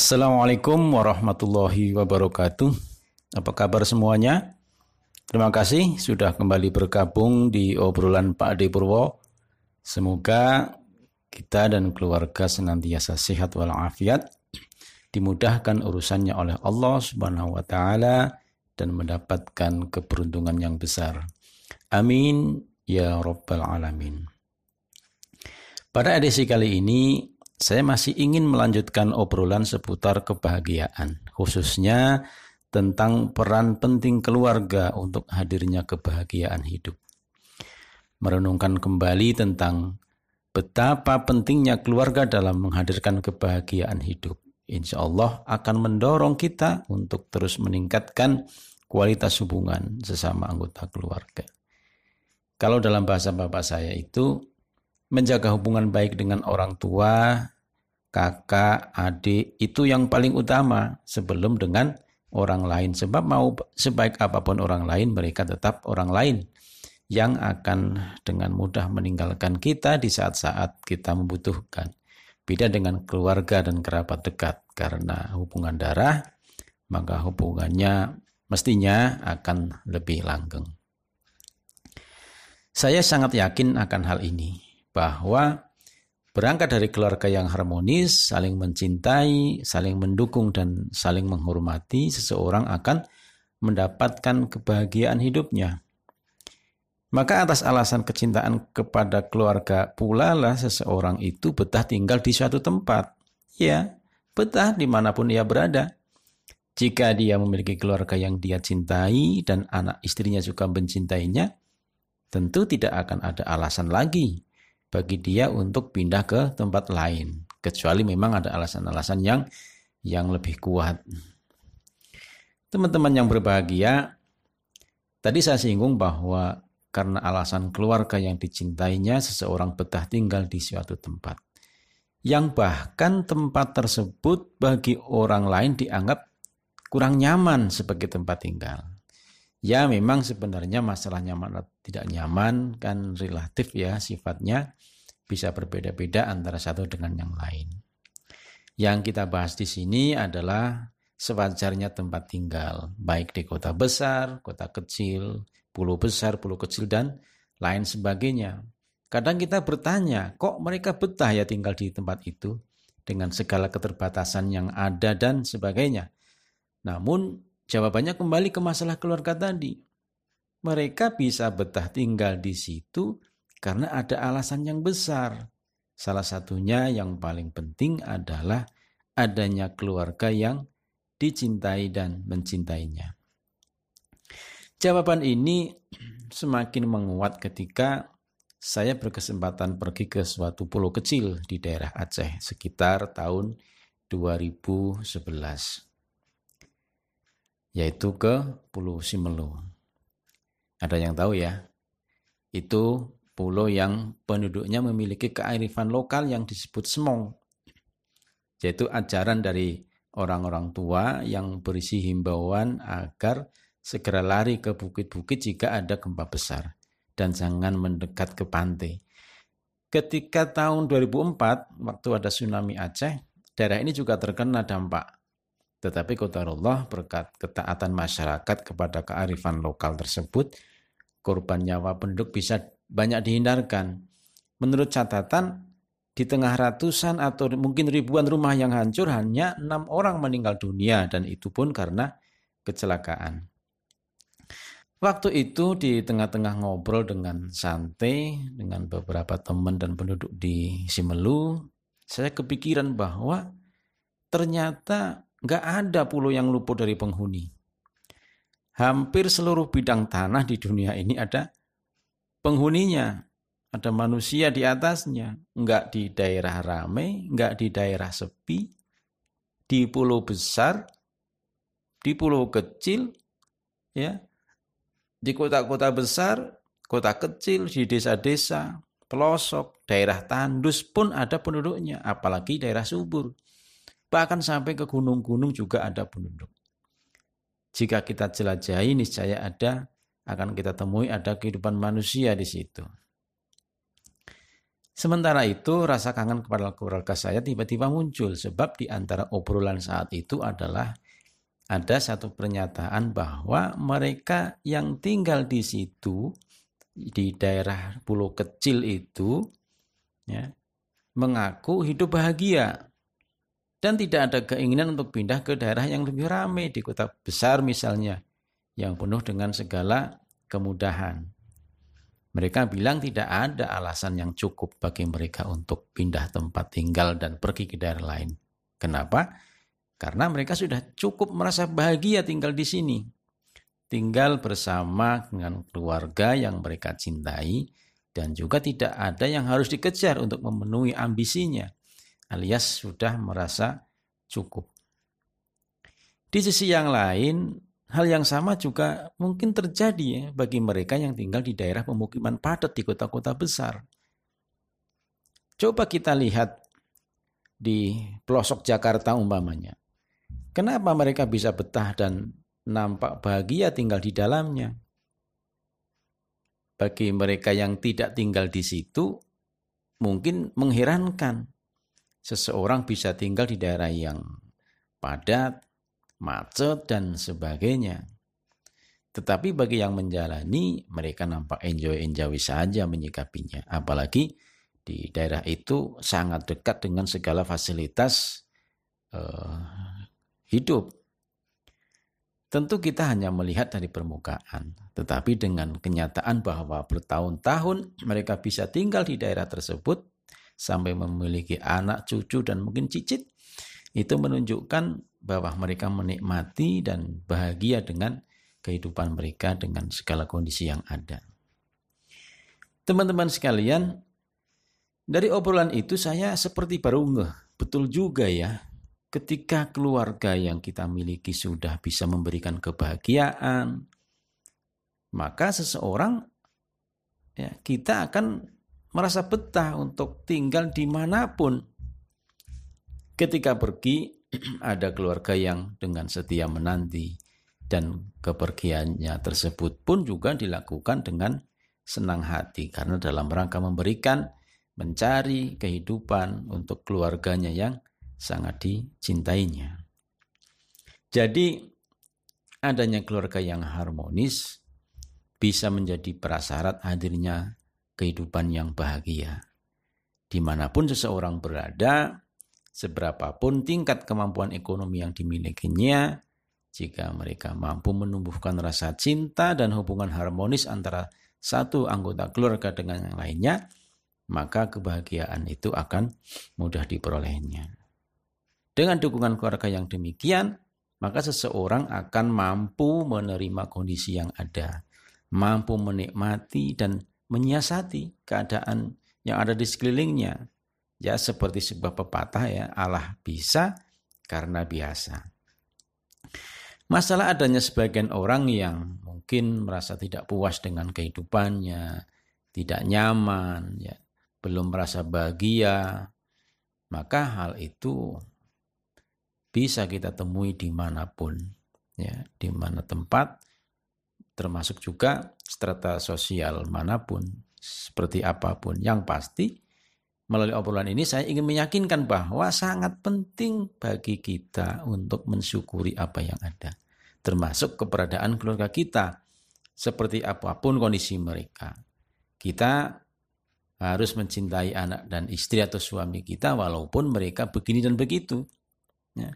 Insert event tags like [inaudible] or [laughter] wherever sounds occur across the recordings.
Assalamualaikum warahmatullahi wabarakatuh. Apa kabar semuanya? Terima kasih sudah kembali bergabung di obrolan Pak Ade Purwo. Semoga kita dan keluarga senantiasa sehat walafiat, dimudahkan urusannya oleh Allah Subhanahu wa taala dan mendapatkan keberuntungan yang besar. Amin ya rabbal alamin. Pada edisi kali ini saya masih ingin melanjutkan obrolan seputar kebahagiaan, khususnya tentang peran penting keluarga untuk hadirnya kebahagiaan hidup. Merenungkan kembali tentang betapa pentingnya keluarga dalam menghadirkan kebahagiaan hidup. Insya Allah akan mendorong kita untuk terus meningkatkan kualitas hubungan sesama anggota keluarga. Kalau dalam bahasa bapak saya itu menjaga hubungan baik dengan orang tua, kakak, adik itu yang paling utama sebelum dengan orang lain. Sebab mau sebaik apa pun orang lain, mereka tetap orang lain yang akan dengan mudah meninggalkan kita di saat-saat kita membutuhkan. Beda dengan keluarga dan kerabat dekat karena hubungan darah, maka hubungannya mestinya akan lebih langgeng. Saya sangat yakin akan hal ini bahwa berangkat dari keluarga yang harmonis, saling mencintai, saling mendukung dan saling menghormati, seseorang akan mendapatkan kebahagiaan hidupnya. Maka atas alasan kecintaan kepada keluarga pula lah seseorang itu betah tinggal di suatu tempat. Ya, betah di mana pun ia berada. Jika dia memiliki keluarga yang dia cintai dan anak istrinya juga mencintainya, tentu tidak akan ada alasan lagi bagi dia untuk pindah ke tempat lain kecuali memang ada alasan-alasan yang yang lebih kuat. Teman-teman yang berbahagia, tadi saya singgung bahwa karena alasan keluarga yang dicintainya seseorang betah tinggal di suatu tempat. Yang bahkan tempat tersebut bagi orang lain dianggap kurang nyaman sebagai tempat tinggal. Ya memang sebenarnya masalah nyaman atau tidak nyaman kan relatif ya sifatnya bisa berbeda-beda antara satu dengan yang lain. Yang kita bahas di sini adalah sewajarnya tempat tinggal, baik di kota besar, kota kecil, pulau besar, pulau kecil, dan lain sebagainya. Kadang kita bertanya, kok mereka betah ya tinggal di tempat itu dengan segala keterbatasan yang ada dan sebagainya. Namun Jawabannya kembali ke masalah keluarga tadi. Mereka bisa betah tinggal di situ karena ada alasan yang besar. Salah satunya yang paling penting adalah adanya keluarga yang dicintai dan mencintainya. Jawaban ini semakin menguat ketika saya berkesempatan pergi ke suatu pulau kecil di daerah Aceh sekitar tahun 2011 yaitu ke Pulau Simelu. Ada yang tahu ya? Itu pulau yang penduduknya memiliki kearifan lokal yang disebut semong. Yaitu ajaran dari orang-orang tua yang berisi himbauan agar segera lari ke bukit-bukit jika ada gempa besar dan jangan mendekat ke pantai. Ketika tahun 2004 waktu ada tsunami Aceh, daerah ini juga terkena dampak tetapi Allah berkat ketaatan masyarakat kepada kearifan lokal tersebut, korban nyawa penduduk bisa banyak dihindarkan. Menurut catatan, di tengah ratusan atau mungkin ribuan rumah yang hancur hanya enam orang meninggal dunia dan itu pun karena kecelakaan. Waktu itu di tengah-tengah ngobrol dengan santai dengan beberapa teman dan penduduk di Simelu, saya kepikiran bahwa ternyata Nggak ada pulau yang luput dari penghuni. Hampir seluruh bidang tanah di dunia ini ada penghuninya. Ada manusia di atasnya. Nggak di daerah ramai, nggak di daerah sepi. Di pulau besar, di pulau kecil, ya, di kota-kota besar, kota kecil, di desa-desa, pelosok, daerah tandus pun ada penduduknya, apalagi daerah subur. Bahkan sampai ke gunung-gunung juga ada penduduk. Jika kita jelajahi niscaya ada akan kita temui ada kehidupan manusia di situ. Sementara itu rasa kangen kepada keluarga saya tiba-tiba muncul sebab di antara obrolan saat itu adalah ada satu pernyataan bahwa mereka yang tinggal di situ di daerah pulau kecil itu ya, mengaku hidup bahagia dan tidak ada keinginan untuk pindah ke daerah yang lebih ramai di kota besar misalnya yang penuh dengan segala kemudahan. Mereka bilang tidak ada alasan yang cukup bagi mereka untuk pindah tempat tinggal dan pergi ke daerah lain. Kenapa? Karena mereka sudah cukup merasa bahagia tinggal di sini. Tinggal bersama dengan keluarga yang mereka cintai dan juga tidak ada yang harus dikejar untuk memenuhi ambisinya alias sudah merasa cukup. Di sisi yang lain, Hal yang sama juga mungkin terjadi ya bagi mereka yang tinggal di daerah pemukiman padat di kota-kota besar. Coba kita lihat di pelosok Jakarta umpamanya. Kenapa mereka bisa betah dan nampak bahagia tinggal di dalamnya? Bagi mereka yang tidak tinggal di situ, mungkin mengherankan. Seseorang bisa tinggal di daerah yang padat, macet, dan sebagainya. Tetapi bagi yang menjalani, mereka nampak enjoy-enjoy saja menyikapinya. Apalagi di daerah itu sangat dekat dengan segala fasilitas uh, hidup. Tentu kita hanya melihat dari permukaan, tetapi dengan kenyataan bahwa bertahun-tahun mereka bisa tinggal di daerah tersebut sampai memiliki anak, cucu, dan mungkin cicit, itu menunjukkan bahwa mereka menikmati dan bahagia dengan kehidupan mereka dengan segala kondisi yang ada. Teman-teman sekalian, dari obrolan itu saya seperti baru ngeh, betul juga ya, ketika keluarga yang kita miliki sudah bisa memberikan kebahagiaan, maka seseorang ya, kita akan merasa betah untuk tinggal di mana pun. Ketika pergi, [clears throat] ada keluarga yang dengan setia menanti dan kepergiannya tersebut pun juga dilakukan dengan senang hati karena dalam rangka memberikan mencari kehidupan untuk keluarganya yang sangat dicintainya. Jadi adanya keluarga yang harmonis bisa menjadi prasyarat hadirnya kehidupan yang bahagia. Di mana pun seseorang berada, Seberapapun tingkat kemampuan ekonomi yang dimilikinya, jika mereka mampu menumbuhkan rasa cinta dan hubungan harmonis antara satu anggota keluarga dengan yang lainnya, maka kebahagiaan itu akan mudah diperolehnya. Dengan dukungan keluarga yang demikian, maka seseorang akan mampu menerima kondisi yang ada, mampu menikmati dan menyiasati keadaan yang ada di sekelilingnya, Ya seperti sebuah pepatah ya, Allah bisa karena biasa. Masalah adanya sebagian orang yang mungkin merasa tidak puas dengan kehidupannya, tidak nyaman, ya, belum merasa bahagia, maka hal itu bisa kita temui di mana pun, ya, di mana tempat, termasuk juga strata sosial mana pun, seperti apa pun. Yang pasti, Melalui obrolan ini saya ingin meyakinkan bahwa sangat penting bagi kita untuk mensyukuri apa yang ada. Termasuk keberadaan keluarga kita. Seperti apa pun kondisi mereka. Kita harus mencintai anak dan istri atau suami kita walaupun mereka begini dan begitu. Ya.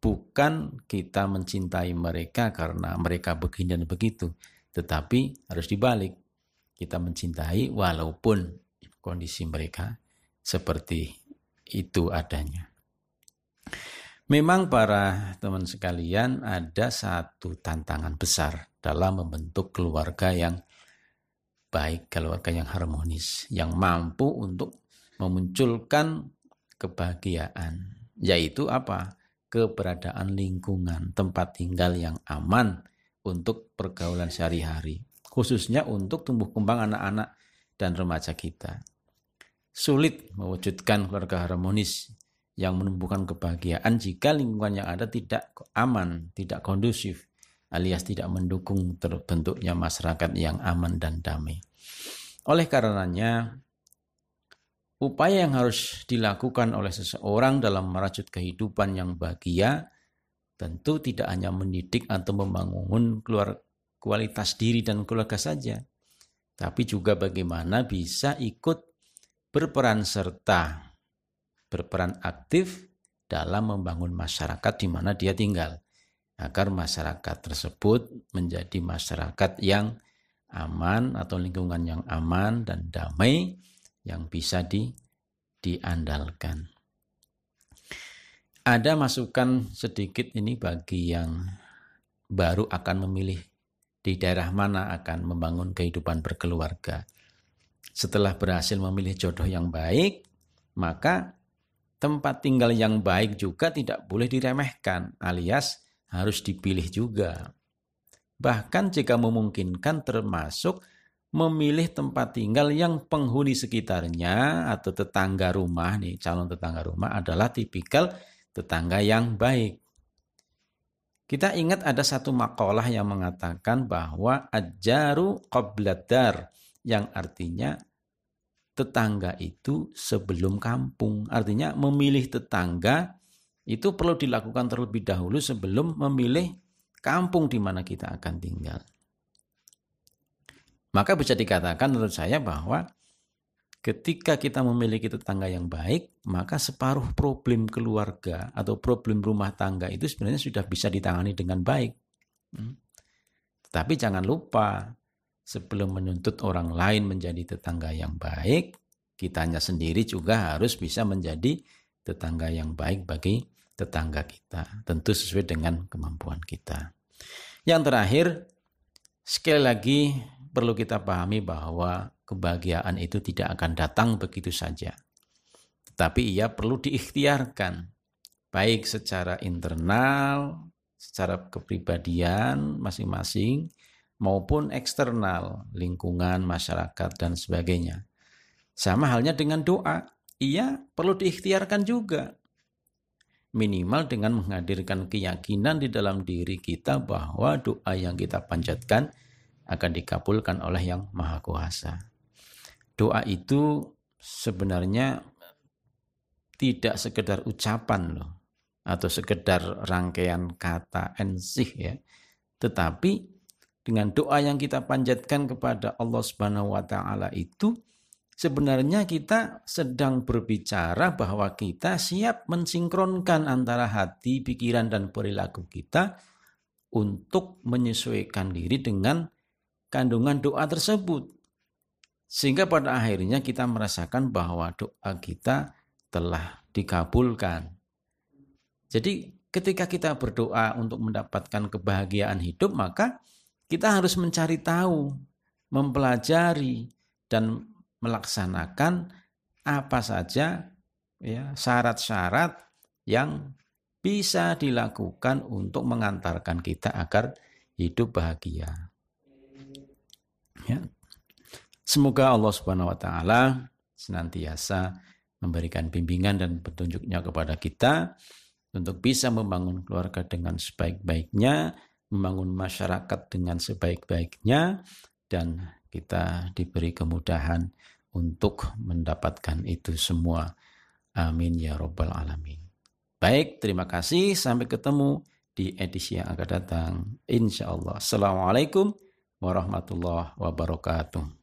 Bukan kita mencintai mereka karena mereka begini dan begitu. Tetapi harus dibalik. Kita mencintai walaupun kondisi mereka seperti itu adanya. Memang para teman sekalian ada satu tantangan besar dalam membentuk keluarga yang baik, keluarga yang harmonis, yang mampu untuk memunculkan kebahagiaan, yaitu apa? Keberadaan lingkungan, tempat tinggal yang aman untuk pergaulan sehari-hari, khususnya untuk tumbuh kembang anak-anak dan remaja kita sulit mewujudkan keluarga harmonis yang menumbuhkan kebahagiaan jika lingkungan yang ada tidak aman, tidak kondusif, alias tidak mendukung terbentuknya masyarakat yang aman dan damai. Oleh karenanya, upaya yang harus dilakukan oleh seseorang dalam merajut kehidupan yang bahagia tentu tidak hanya mendidik atau membangun keluar kualitas diri dan keluarga saja, tapi juga bagaimana bisa ikut berperan serta, berperan aktif dalam membangun masyarakat di mana dia tinggal, agar masyarakat tersebut menjadi masyarakat yang aman atau lingkungan yang aman dan damai yang bisa di, diandalkan. Ada masukan sedikit ini bagi yang baru akan memilih di daerah mana akan membangun kehidupan berkeluarga. Setelah berhasil memilih jodoh yang baik, maka tempat tinggal yang baik juga tidak boleh diremehkan, alias harus dipilih juga. Bahkan jika memungkinkan termasuk memilih tempat tinggal yang penghuni sekitarnya atau tetangga rumah nih calon tetangga rumah adalah tipikal tetangga yang baik. Kita ingat ada satu makalah yang mengatakan bahwa ajaru qobladar yang artinya tetangga itu sebelum kampung. Artinya memilih tetangga itu perlu dilakukan terlebih dahulu sebelum memilih kampung di mana kita akan tinggal. Maka bisa dikatakan menurut saya bahwa ketika kita memiliki tetangga yang baik, maka separuh problem keluarga atau problem rumah tangga itu sebenarnya sudah bisa ditangani dengan baik. Hmm. Tapi jangan lupa, sebelum menuntut orang lain menjadi tetangga yang baik, kitanya sendiri juga harus bisa menjadi tetangga yang baik bagi tetangga kita. Tentu sesuai dengan kemampuan kita. Yang terakhir, sekali lagi perlu kita pahami bahwa kebahagiaan itu tidak akan datang begitu saja. Tetapi ia perlu diikhtiarkan, baik secara internal, secara kepribadian masing-masing, maupun eksternal, lingkungan, masyarakat, dan sebagainya. Sama halnya dengan doa, ia perlu diikhtiarkan juga. Minimal dengan menghadirkan keyakinan di dalam diri kita bahwa doa yang kita panjatkan akan dikabulkan oleh yang maha kuasa. Doa itu sebenarnya tidak sekedar ucapan loh atau sekedar rangkaian kata ensih ya. Tetapi dengan doa yang kita panjatkan kepada Allah Subhanahu wa taala itu sebenarnya kita sedang berbicara bahwa kita siap mensinkronkan antara hati, pikiran dan perilaku kita untuk menyesuaikan diri dengan kandungan doa tersebut. Sehingga pada akhirnya kita merasakan bahwa doa kita telah dikabulkan. Jadi ketika kita berdoa untuk mendapatkan kebahagiaan hidup, maka kita harus mencari tahu, mempelajari, dan melaksanakan apa saja ya syarat-syarat yang bisa dilakukan untuk mengantarkan kita agar hidup bahagia. Ya. Semoga Allah Subhanahu wa taala senantiasa memberikan bimbingan dan petunjuknya kepada kita untuk bisa membangun keluarga dengan sebaik-baiknya, membangun masyarakat dengan sebaik-baiknya dan kita diberi kemudahan untuk mendapatkan itu semua. Amin ya robbal alamin. Baik, terima kasih. Sampai ketemu di edisi yang akan datang. Insya Allah. Assalamualaikum warahmatullahi wabarakatuh.